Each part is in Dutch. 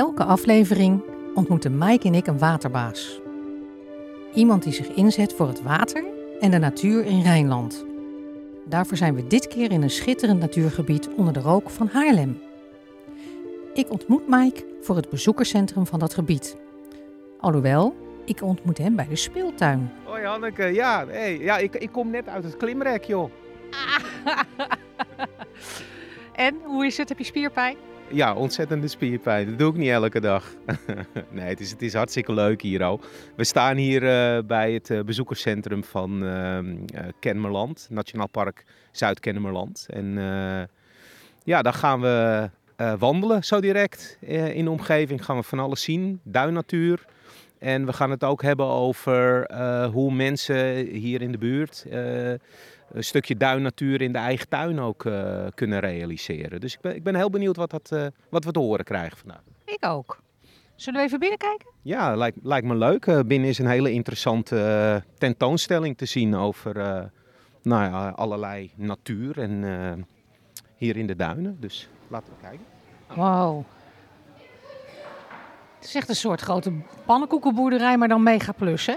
elke aflevering ontmoeten Mike en ik een waterbaas. Iemand die zich inzet voor het water en de natuur in Rijnland. Daarvoor zijn we dit keer in een schitterend natuurgebied onder de rook van Haarlem. Ik ontmoet Mike voor het bezoekerscentrum van dat gebied. Alhoewel, ik ontmoet hem bij de speeltuin. Hoi Hanneke, ja, hey, ja ik, ik kom net uit het klimrek joh. en, hoe is het? Heb je spierpijn? Ja, ontzettende spierpijn. Dat doe ik niet elke dag. nee, het is, het is hartstikke leuk hier al. We staan hier uh, bij het uh, bezoekerscentrum van uh, Kennemerland, Nationaal Park Zuid-Kennemerland. En ja, daar gaan we wandelen zo direct in de omgeving. Gaan we van alles zien, duinnatuur. En we gaan het ook hebben over hoe mensen hier in de buurt een stukje duinnatuur in de eigen tuin ook uh, kunnen realiseren. Dus ik ben, ik ben heel benieuwd wat, dat, uh, wat we te horen krijgen vandaag. Ik ook. Zullen we even binnenkijken? Ja, lijkt, lijkt me leuk. Uh, binnen is een hele interessante tentoonstelling te zien over nou ja, allerlei natuur en hier in de duinen. Dus laten we kijken. Wow. Het is echt een soort grote pannenkoekenboerderij, maar dan mega plus, hè?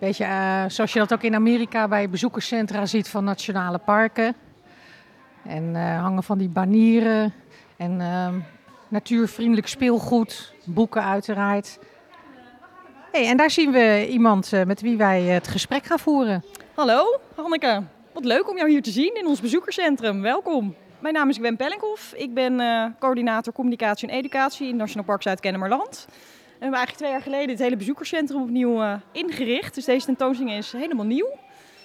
Beetje uh, zoals je dat ook in Amerika bij bezoekerscentra ziet van nationale parken. En uh, hangen van die banieren en uh, natuurvriendelijk speelgoed, boeken uiteraard. Hey, en daar zien we iemand met wie wij het gesprek gaan voeren. Hallo, Hanneke. Wat leuk om jou hier te zien in ons bezoekerscentrum. Welkom. Mijn naam is Gwen Pellinghoff. Ik ben coördinator communicatie en educatie in Nationaal Park Zuid-Kennemerland. We hebben eigenlijk twee jaar geleden het hele bezoekerscentrum opnieuw uh, ingericht. Dus deze tentoonstelling is helemaal nieuw.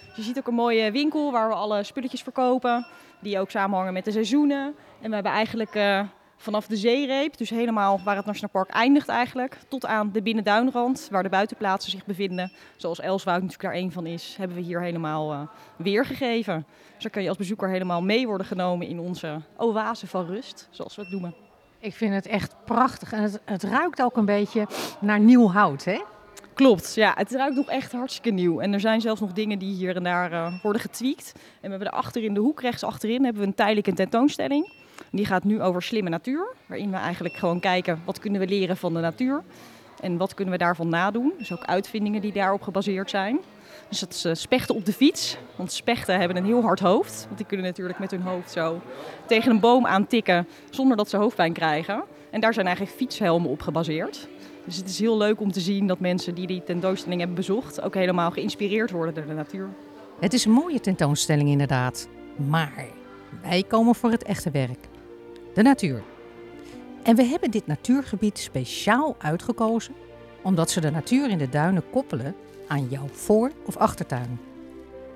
Dus je ziet ook een mooie winkel waar we alle spulletjes verkopen. Die ook samenhangen met de seizoenen. En we hebben eigenlijk uh, vanaf de zeereep, dus helemaal waar het Nationaal Park eindigt eigenlijk, tot aan de binnenduinrand, waar de buitenplaatsen zich bevinden, zoals Elswoud natuurlijk daar één van is, hebben we hier helemaal uh, weergegeven. Dus dan kun je als bezoeker helemaal mee worden genomen in onze oase van rust, zoals we het noemen. Ik vind het echt prachtig en het, het ruikt ook een beetje naar nieuw hout, hè? Klopt, ja. Het ruikt nog echt hartstikke nieuw. En er zijn zelfs nog dingen die hier en daar uh, worden getweakt. En we hebben er achter in de hoek, rechts achterin, hebben we een tijdelijke tentoonstelling. Die gaat nu over slimme natuur. Waarin we eigenlijk gewoon kijken, wat kunnen we leren van de natuur? En wat kunnen we daarvan nadoen? Dus ook uitvindingen die daarop gebaseerd zijn. Dus dat is uh, spechten op de fiets. Want spechten hebben een heel hard hoofd. Want die kunnen natuurlijk met hun hoofd zo tegen een boom aantikken zonder dat ze hoofdpijn krijgen. En daar zijn eigenlijk fietshelmen op gebaseerd. Dus het is heel leuk om te zien dat mensen die die tentoonstelling hebben bezocht ook helemaal geïnspireerd worden door de natuur. Het is een mooie tentoonstelling inderdaad. Maar wij komen voor het echte werk. De natuur. En we hebben dit natuurgebied speciaal uitgekozen omdat ze de natuur in de duinen koppelen aan jouw voor- of achtertuin.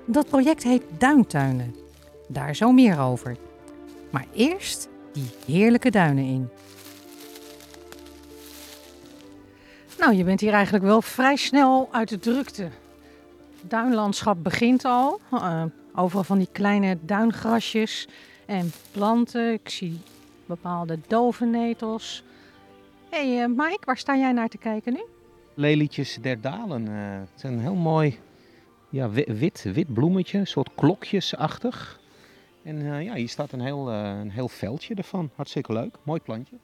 Dat project heet Duintuinen. Daar zo meer over. Maar eerst die heerlijke duinen in. Nou, je bent hier eigenlijk wel vrij snel uit de drukte. Duinlandschap begint al. Uh, overal van die kleine duingrasjes en planten. Ik zie bepaalde dovennetels. Hé hey, uh, Mike, waar sta jij naar te kijken nu? Lelietjes der dalen. Uh, het is een heel mooi ja, wit, wit bloemetje, een soort klokjesachtig. En uh, ja, hier staat een heel, uh, een heel veldje ervan. Hartstikke leuk. Mooi plantje.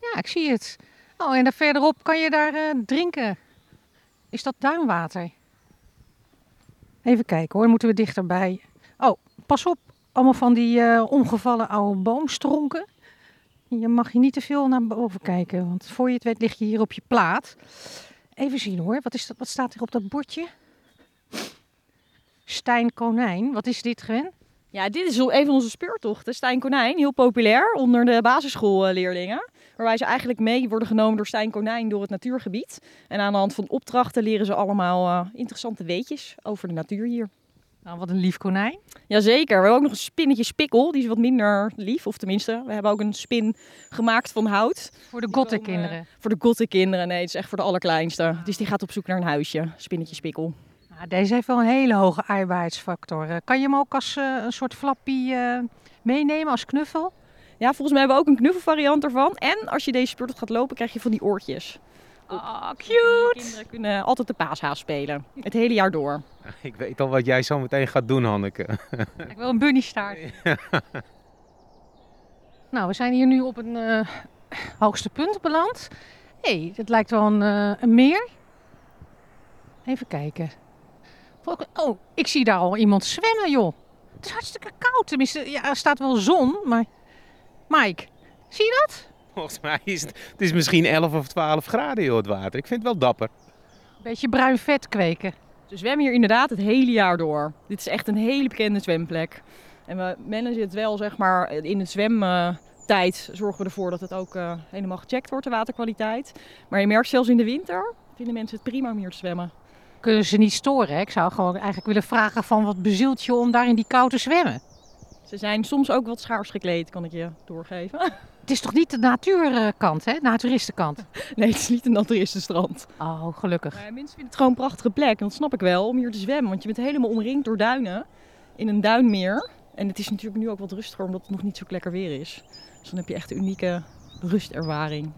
Ja, ik zie het. Oh, en daar verderop kan je daar drinken. Is dat duinwater? Even kijken hoor, moeten we dichterbij. Oh, pas op. Allemaal van die omgevallen oude boomstronken. Je mag hier niet te veel naar boven kijken, want voor je het weet lig je hier op je plaat. Even zien hoor, wat, is dat, wat staat er op dat bordje? Stijn Konijn, wat is dit Gwen? Ja, dit is een van onze speurtochten. Stijn Konijn, heel populair onder de basisschoolleerlingen. Waarbij ze eigenlijk mee worden genomen door Stijn Konijn door het natuurgebied. En aan de hand van opdrachten leren ze allemaal uh, interessante weetjes over de natuur hier. Nou, wat een lief konijn. Jazeker. We hebben ook nog een spinnetje spikkel. Die is wat minder lief. Of tenminste, we hebben ook een spin gemaakt van hout. Voor de gottenkinderen? Uh, voor de gottenkinderen. Nee, het is echt voor de allerkleinste. Dus die gaat op zoek naar een huisje. Spinnetje spikkel. Nou, deze heeft wel een hele hoge arbeidsfactor. Eh, kan je hem ook als uh, een soort flappie uh, meenemen, als knuffel? Ja, volgens mij hebben we ook een knuffelvariant ervan. En als je deze speurtocht gaat lopen, krijg je van die oortjes. Oh, cute! kinderen kunnen altijd de paashaas spelen. Het hele jaar door. Ik weet al wat jij zo meteen gaat doen, Hanneke. Ik wil een bunny staart. nou, we zijn hier nu op een, uh, hoogste punt beland. Hé, hey, dat lijkt wel een, uh, een meer. Even kijken. Oh, ik zie daar al iemand zwemmen, joh. Het is hartstikke koud. Tenminste, ja, er staat wel zon, maar... Mike, zie je dat? Volgens mij is het, het is misschien 11 of 12 graden, joh, het water. Ik vind het wel dapper. Beetje bruin vet kweken. Ze zwemmen hier inderdaad het hele jaar door. Dit is echt een hele bekende zwemplek. En we managen het wel, zeg maar, in de zwemtijd zorgen we ervoor dat het ook uh, helemaal gecheckt wordt, de waterkwaliteit. Maar je merkt zelfs in de winter, vinden mensen het prima om hier te zwemmen. Kunnen ze niet storen? Ik zou gewoon eigenlijk willen vragen van wat bezielt je om daar in die kou te zwemmen? Ze zijn soms ook wat schaars gekleed, kan ik je doorgeven. Het is toch niet de natuurkant, hè? Naturistenkant? Nee, het is niet een naturistenstrand. Oh, gelukkig. Maar mensen vinden het gewoon een prachtige plek. En dat snap ik wel, om hier te zwemmen. Want je bent helemaal omringd door duinen. In een duinmeer. En het is natuurlijk nu ook wat rustiger, omdat het nog niet zo lekker weer is. Dus dan heb je echt een unieke rustervaring.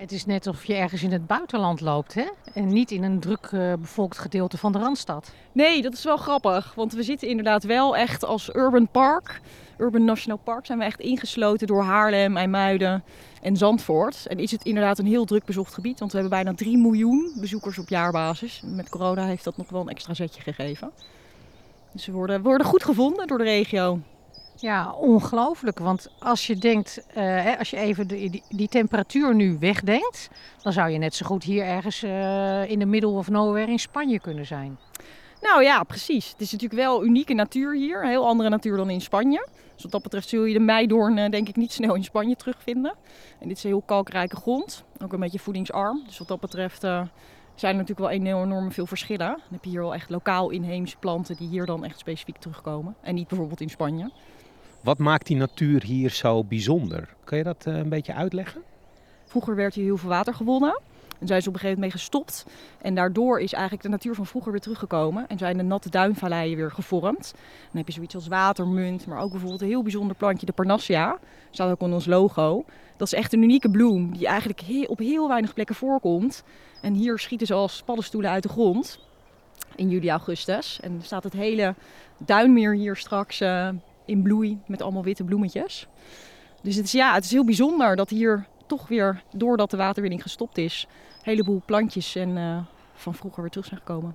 Het is net of je ergens in het buitenland loopt, hè? En niet in een druk uh, bevolkt gedeelte van de Randstad. Nee, dat is wel grappig. Want we zitten inderdaad wel echt als urban park. Urban National Park zijn we echt ingesloten door Haarlem, IJmuiden en Zandvoort. En is het inderdaad een heel druk bezocht gebied. Want we hebben bijna 3 miljoen bezoekers op jaarbasis. Met corona heeft dat nog wel een extra zetje gegeven. Dus we worden, worden goed gevonden door de regio. Ja, ongelooflijk. Want als je denkt, uh, als je even die, die, temperatuur nu wegdenkt, dan zou je net zo goed hier ergens uh, in de middle of nowhere in Spanje kunnen zijn. Nou ja, precies. Het is natuurlijk wel unieke natuur hier. Een heel andere natuur dan in Spanje. Dus wat dat betreft zul je de meidoorn uh, denk ik niet snel in Spanje terugvinden. En dit is een heel kalkrijke grond. Ook een beetje voedingsarm. Dus wat dat betreft zijn er natuurlijk wel enorm veel verschillen. Dan heb je hier wel echt lokaal inheemse planten die hier dan echt specifiek terugkomen. En niet bijvoorbeeld in Spanje. Wat maakt die natuur hier zo bijzonder? Kan je dat uh, een beetje uitleggen? Vroeger werd hier heel veel water gewonnen. En zijn ze op een gegeven moment mee gestopt. En daardoor is eigenlijk de natuur van vroeger weer teruggekomen. En zijn de natte duinvalleien weer gevormd. Dan heb je zoiets als watermunt, maar ook bijvoorbeeld een heel bijzonder plantje, de Parnassia. Staat ook in ons logo. Dat is echt een unieke bloem die eigenlijk op heel weinig plekken voorkomt. En hier schieten ze als paddenstoelen uit de grond in juli, augustus. En staat het hele duinmeer hier straks uh, in bloei met allemaal witte bloemetjes. Dus het is, ja, het is heel bijzonder dat hier toch weer, doordat de waterwinning gestopt is, een heleboel plantjes en, uh, van vroeger weer terug zijn gekomen.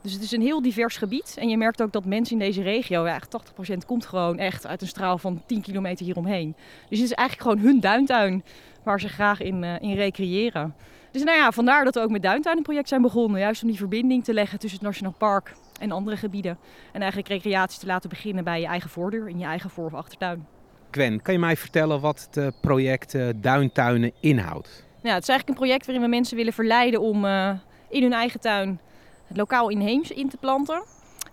Dus het is een heel divers gebied. En je merkt ook dat mensen in deze regio, ja, 80% komt gewoon echt uit een straal van 10 kilometer hieromheen. Dus het is eigenlijk gewoon hun duintuin waar ze graag in, uh, in recreëren. Dus nou ja, vandaar dat we ook met Duintuinenproject zijn begonnen. Juist om die verbinding te leggen tussen het Nationaal Park en andere gebieden. En eigenlijk recreatie te laten beginnen bij je eigen voordeur, in je eigen voor- of achtertuin. Gwen, kan je mij vertellen wat het eh, project Duintuinen inhoudt? Ja, het is eigenlijk een project waarin we mensen willen verleiden om uh, in hun eigen tuin het lokaal inheems in te planten.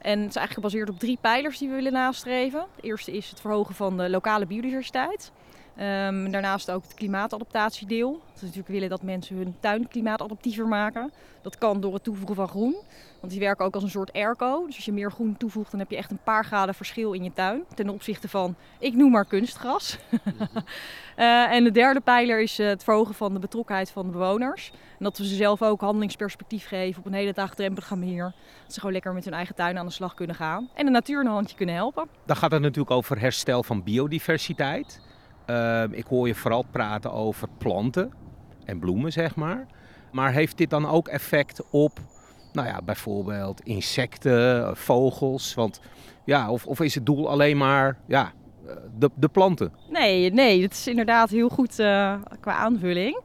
En het is eigenlijk gebaseerd op drie pijlers die we willen nastreven. De eerste is het verhogen van de lokale biodiversiteit. Um, daarnaast ook het klimaatadaptatiedeel. Dat we natuurlijk willen dat mensen hun tuin klimaatadaptiever maken. Dat kan door het toevoegen van groen. Want die werken ook als een soort airco. Dus als je meer groen toevoegt, dan heb je echt een paar graden verschil in je tuin. Ten opzichte van, ik noem maar kunstgras. uh, en de derde pijler is uh, het verhogen van de betrokkenheid van de bewoners. En dat we ze zelf ook handelingsperspectief geven op een hele dag drempelige manier. Dat ze gewoon lekker met hun eigen tuin aan de slag kunnen gaan. En de natuur een handje kunnen helpen. Dan gaat het natuurlijk over herstel van biodiversiteit. Uh, ik hoor je vooral praten over planten en bloemen, zeg maar. Maar heeft dit dan ook effect op, nou ja, bijvoorbeeld insecten, vogels? Want ja, of, of is het doel alleen maar, ja, de, de planten? Nee, nee, dat is inderdaad heel goed uh, qua aanvulling. Uh,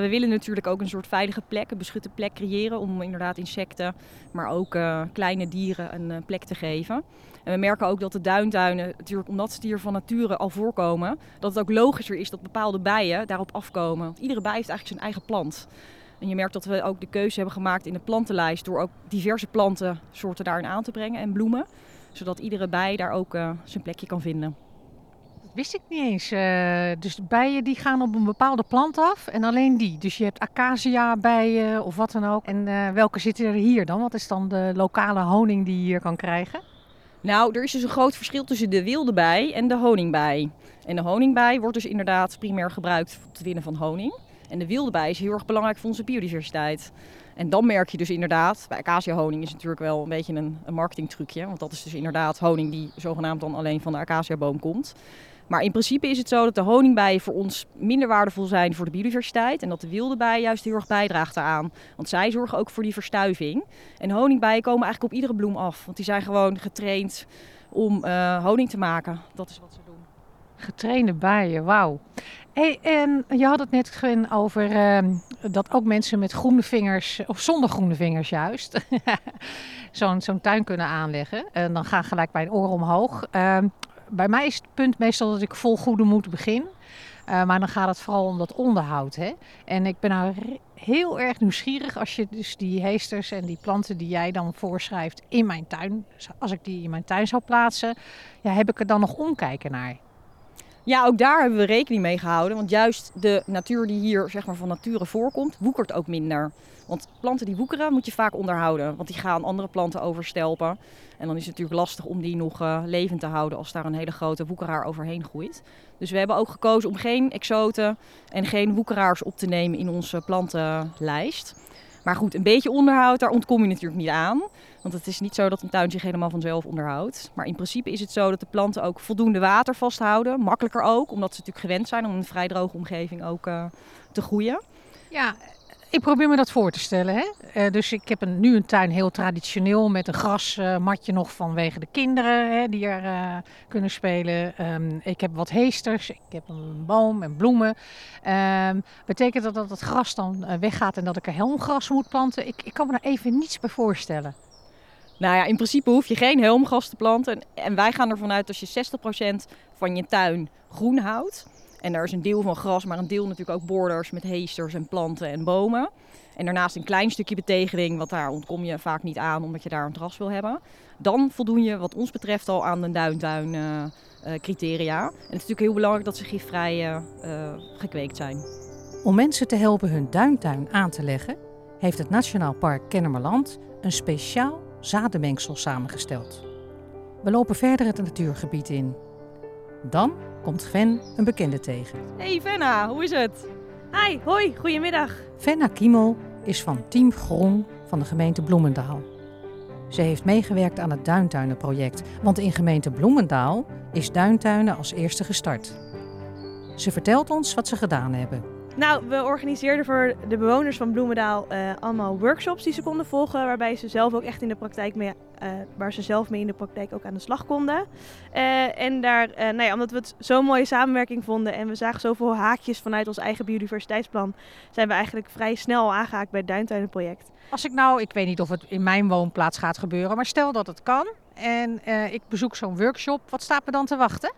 we willen natuurlijk ook een soort veilige plek, een beschutte plek creëren om inderdaad insecten, maar ook kleine dieren een plek te geven. En we merken ook dat de duintuinen, natuurlijk omdat ze hier van nature al voorkomen, dat het ook logischer is dat bepaalde bijen daarop afkomen. Iedere bij heeft eigenlijk zijn eigen plant. En je merkt dat we ook de keuze hebben gemaakt in de plantenlijst door ook diverse plantensoorten daarin aan te brengen en bloemen. Zodat iedere bij daar ook zijn plekje kan vinden wist ik niet eens. Uh, dus bijen die gaan op een bepaalde plant af en alleen die. Dus je hebt acacia bijen of wat dan ook. En uh, welke zitten er hier dan? Wat is dan de lokale honing die je hier kan krijgen? Nou, er is dus een groot verschil tussen de wilde bij en de honingbij. En de honingbij wordt dus inderdaad primair gebruikt voor het winnen van honing. En de wilde bij is heel erg belangrijk voor onze biodiversiteit. En dan merk je dus inderdaad, bij acacia honing is natuurlijk wel een beetje een, een marketingtrucje. Want dat is dus inderdaad honing die zogenaamd dan alleen van de acaciaboom komt. Maar in principe is het zo dat de honingbijen voor ons minder waardevol zijn voor de biodiversiteit. En dat de wilde bij juist heel erg bijdraagt daaraan. Want zij zorgen ook voor die verstuiving. En honingbijen komen eigenlijk op iedere bloem af. Want die zijn gewoon getraind om uh, honing te maken. Dat is wat ze doen. Getrainde bijen, wauw. Hey, en je had het net Gwen, over uh, dat ook mensen met groene vingers, of zonder groene vingers juist, zo'n tuin kunnen aanleggen. En dan gaan gelijk een oor omhoog. Uh, bij mij is het punt meestal dat ik vol goede moed begin. Uh, maar dan gaat het vooral om dat onderhoud. Hè? En ik ben nou heel erg nieuwsgierig als je dus die heesters en die planten die jij dan voorschrijft in mijn tuin, als ik die in mijn tuin zou plaatsen, ja, heb ik er dan nog omkijken naar? Ja, ook daar hebben we rekening mee gehouden. Want juist de natuur die hier zeg maar, van nature voorkomt, woekert ook minder. Want planten die woekeren moet je vaak onderhouden. Want die gaan andere planten overstelpen. En dan is het natuurlijk lastig om die nog uh, levend te houden als daar een hele grote woekeraar overheen groeit. Dus we hebben ook gekozen om geen exoten en geen woekeraars op te nemen in onze plantenlijst. Maar goed, een beetje onderhoud, daar ontkom je natuurlijk niet aan. Want het is niet zo dat een tuin zich helemaal vanzelf onderhoudt. Maar in principe is het zo dat de planten ook voldoende water vasthouden. Makkelijker ook, omdat ze natuurlijk gewend zijn om in een vrij droge omgeving ook uh, te groeien. Ja, ik probeer me dat voor te stellen. Hè? Uh, dus ik heb een, nu een tuin heel traditioneel met een grasmatje nog vanwege de kinderen hè, die er uh, kunnen spelen. Um, ik heb wat heesters, ik heb een boom en bloemen. Um, betekent dat dat het gras dan weggaat en dat ik er helmgras moet planten? Ik, ik kan me daar even niets bij voorstellen. Nou ja, in principe hoef je geen helmgras te planten. En wij gaan ervan uit dat je 60% van je tuin groen houdt. En daar is een deel van gras, maar een deel natuurlijk ook borders met heesters en planten en bomen. En daarnaast een klein stukje betegering, want daar ontkom je vaak niet aan omdat je daar een terras wil hebben. Dan voldoen je wat ons betreft al aan de duintuin uh, uh, criteria. En het is natuurlijk heel belangrijk dat ze gifvrij uh, gekweekt zijn. Om mensen te helpen hun duintuin aan te leggen, heeft het Nationaal Park Kennemerland een speciaal zadenmengsel samengesteld. We lopen verder het natuurgebied in. Dan komt Ven een bekende tegen. Hey Venna, hoe is het? Hi, hoi, goedemiddag. Venna Kiemel is van Team Groen van de gemeente Bloemendaal. Ze heeft meegewerkt aan het Duintuinenproject, want in gemeente Bloemendaal is Duintuinen als eerste gestart. Ze vertelt ons wat ze gedaan hebben. Nou, we organiseerden voor de bewoners van Bloemendaal uh, allemaal workshops die ze konden volgen, waarbij ze zelf ook echt in de praktijk mee, uh, waar ze zelf mee in de praktijk ook aan de slag konden. Uh, en daar, nou ja, omdat we het zo'n mooie samenwerking vonden en we zagen zoveel haakjes vanuit ons eigen biodiversiteitsplan, zijn we eigenlijk vrij snel aangehaakt bij het Duintuinenproject. Als ik nou, ik weet niet of het in mijn woonplaats gaat gebeuren, maar stel dat het kan en ik bezoek zo'n workshop, wat staat me dan te wachten?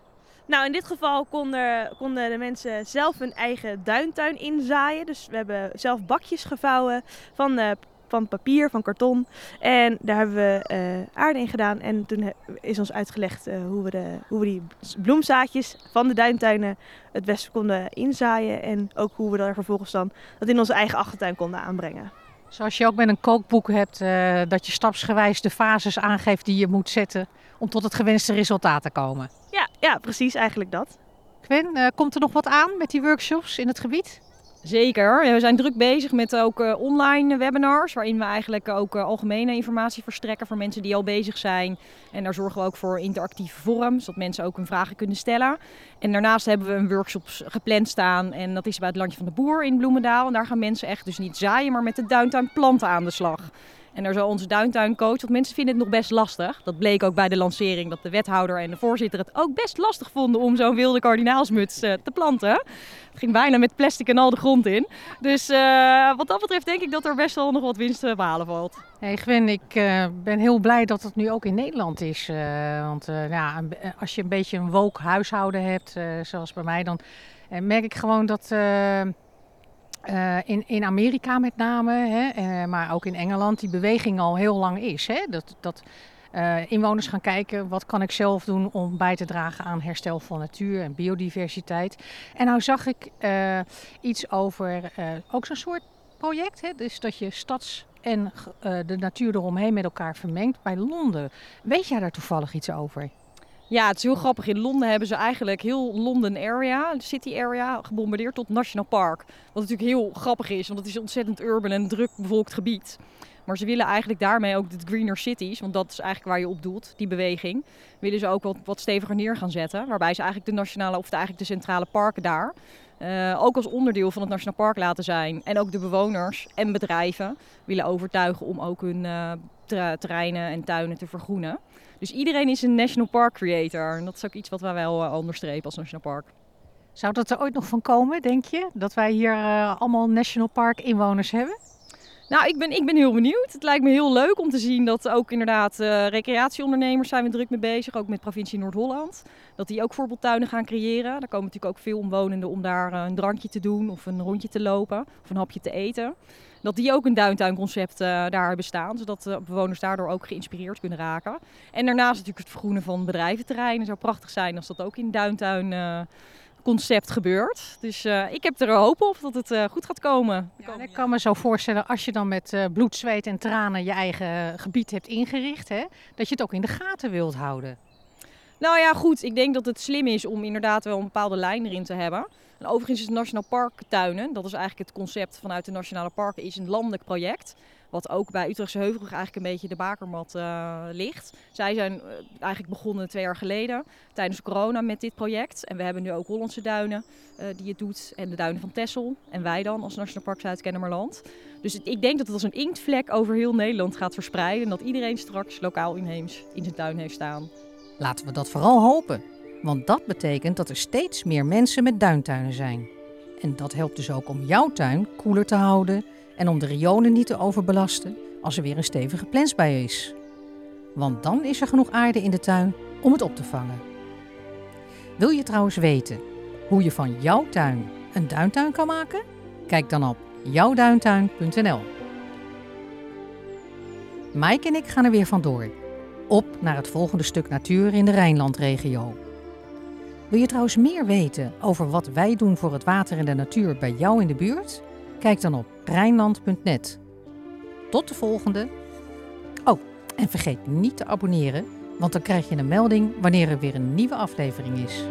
Nou, in dit geval konden, konden de mensen zelf hun eigen duintuin inzaaien. Dus we hebben zelf bakjes gevouwen van, uh, van papier, van karton. En daar hebben we uh, aarde in gedaan. En toen is ons uitgelegd uh, hoe, we de, hoe we die bloemzaadjes van de duintuinen het beste konden inzaaien. En ook hoe we daar vervolgens dan dat in onze eigen achtertuin konden aanbrengen. Zoals je ook met een kookboek hebt, uh, dat je stapsgewijs de fases aangeeft die je moet zetten om tot het gewenste resultaat te komen. Ja, ja precies eigenlijk dat. Gwen, uh, komt er nog wat aan met die workshops in het gebied? Zeker. We zijn druk bezig met ook uh, online webinars, waarin we eigenlijk ook uh, algemene informatie verstrekken voor mensen die al bezig zijn. En daar zorgen we ook voor interactieve vorm, zodat mensen ook hun vragen kunnen stellen. En daarnaast hebben we een workshop gepland staan en dat is bij het Landje van de Boer in Bloemendaal. En daar gaan mensen echt dus niet zaaien, maar met de duintuin planten aan de slag. En daar zal onze duintuincoach, want mensen vinden het nog best lastig. Dat bleek ook bij de lancering, dat de wethouder en de voorzitter het ook best lastig vonden om zo'n wilde kardinaalsmuts uh, te planten. Het ging bijna met plastic en al de grond in. Dus uh, wat dat betreft denk ik dat er best wel nog wat winst te behalen valt. Hey Gwen, ik uh, ben heel blij dat het nu ook in Nederland is. want ja, als je een beetje een woke huishouden hebt, zoals bij mij, dan merk ik gewoon dat... Uh, in, in Amerika met name, hè, uh, maar ook in Engeland, die beweging al heel lang is. Hè? Dat, dat uh, inwoners gaan kijken, wat kan ik zelf doen om bij te dragen aan herstel van natuur en biodiversiteit. En nou zag ik iets over ook zo'n soort project, hè? dus dat je stads- en de natuur eromheen met elkaar vermengt bij Londen. Weet jij daar toevallig iets over? Ja, het is heel grappig. In Londen hebben ze eigenlijk heel London area, city area, gebombardeerd tot National Park. Wat natuurlijk heel grappig is, want het is een ontzettend urban en druk bevolkt gebied. Maar ze willen eigenlijk daarmee ook de greener cities, want dat is eigenlijk waar je op doelt, die beweging, willen ze ook wat, wat steviger neer gaan zetten. Waarbij ze eigenlijk de nationale of eigenlijk de centrale parken daar eh, ook als onderdeel van het Nationaal Park laten zijn. En ook de bewoners en bedrijven willen overtuigen om ook hun uh, terreinen en tuinen te vergroenen. Dus iedereen is een National Park Creator. En dat is ook iets wat wij wel uh, onderstrepen als National Park. Zou dat er ooit nog van komen, denk je? Dat wij hier allemaal National Park inwoners hebben? Nou, ik ben, ik ben heel benieuwd. Het lijkt me heel leuk om te zien dat ook inderdaad uh, recreatieondernemers zijn we druk mee bezig. Ook met provincie Noord-Holland. Dat die ook voorbeeldtuinen gaan creëren. Daar komen natuurlijk ook veel omwonenden om daar uh, een drankje te doen of een rondje te lopen of een hapje te eten. Dat die ook een duintuinconcept uh, daar hebben staan. Zodat bewoners daardoor ook geïnspireerd kunnen raken. En daarnaast natuurlijk het vergroenen van bedrijventerreinen. Het zou prachtig zijn als dat ook in duintuin concept gebeurt. Dus uh, ik heb er hoop op dat het uh, goed gaat komen. Ja, ik kan me zo voorstellen, als je dan met uh, bloed, zweet en tranen je eigen gebied hebt ingericht, hè, dat je het ook in de gaten wilt houden. Nou ja, goed. Ik denk dat het slim is om inderdaad wel een bepaalde lijn erin te hebben. En overigens is het Nationaal Park Tuinen, dat is eigenlijk het concept vanuit de Nationale Parken, is een landelijk project. Wat ook bij Utrechtse Heuvelrug eigenlijk een beetje de bakermat uh, ligt. Zij zijn uh, eigenlijk begonnen twee jaar geleden tijdens corona met dit project. En we hebben nu ook Hollandse Duinen uh, die het doet. En de Duinen van Texel. En wij dan als Nationaal Park Zuid-Kennemerland. Dus ik denk dat het als een inktvlek over heel Nederland gaat verspreiden. En dat iedereen straks lokaal inheems in zijn tuin heeft staan. Laten we dat vooral hopen. Want dat betekent dat er steeds meer mensen met duintuinen zijn. En dat helpt dus ook om jouw tuin koeler te houden en om de riolen niet te overbelasten als er weer een stevige plensbui is. Want dan is er genoeg aarde in de tuin om het op te vangen. Wil je trouwens weten hoe je van jouw tuin een duintuin kan maken? Kijk dan op jouwduintuin.nl. Mike en ik gaan er weer vandoor. Op naar het volgende stuk natuur in de Rijnlandregio. Wil je trouwens meer weten over wat wij doen voor het water en de natuur bij jou in de buurt? Kijk dan op Rijnland.net. Tot de volgende. Oh, en vergeet niet te abonneren, want dan krijg je een melding wanneer er weer een nieuwe aflevering is.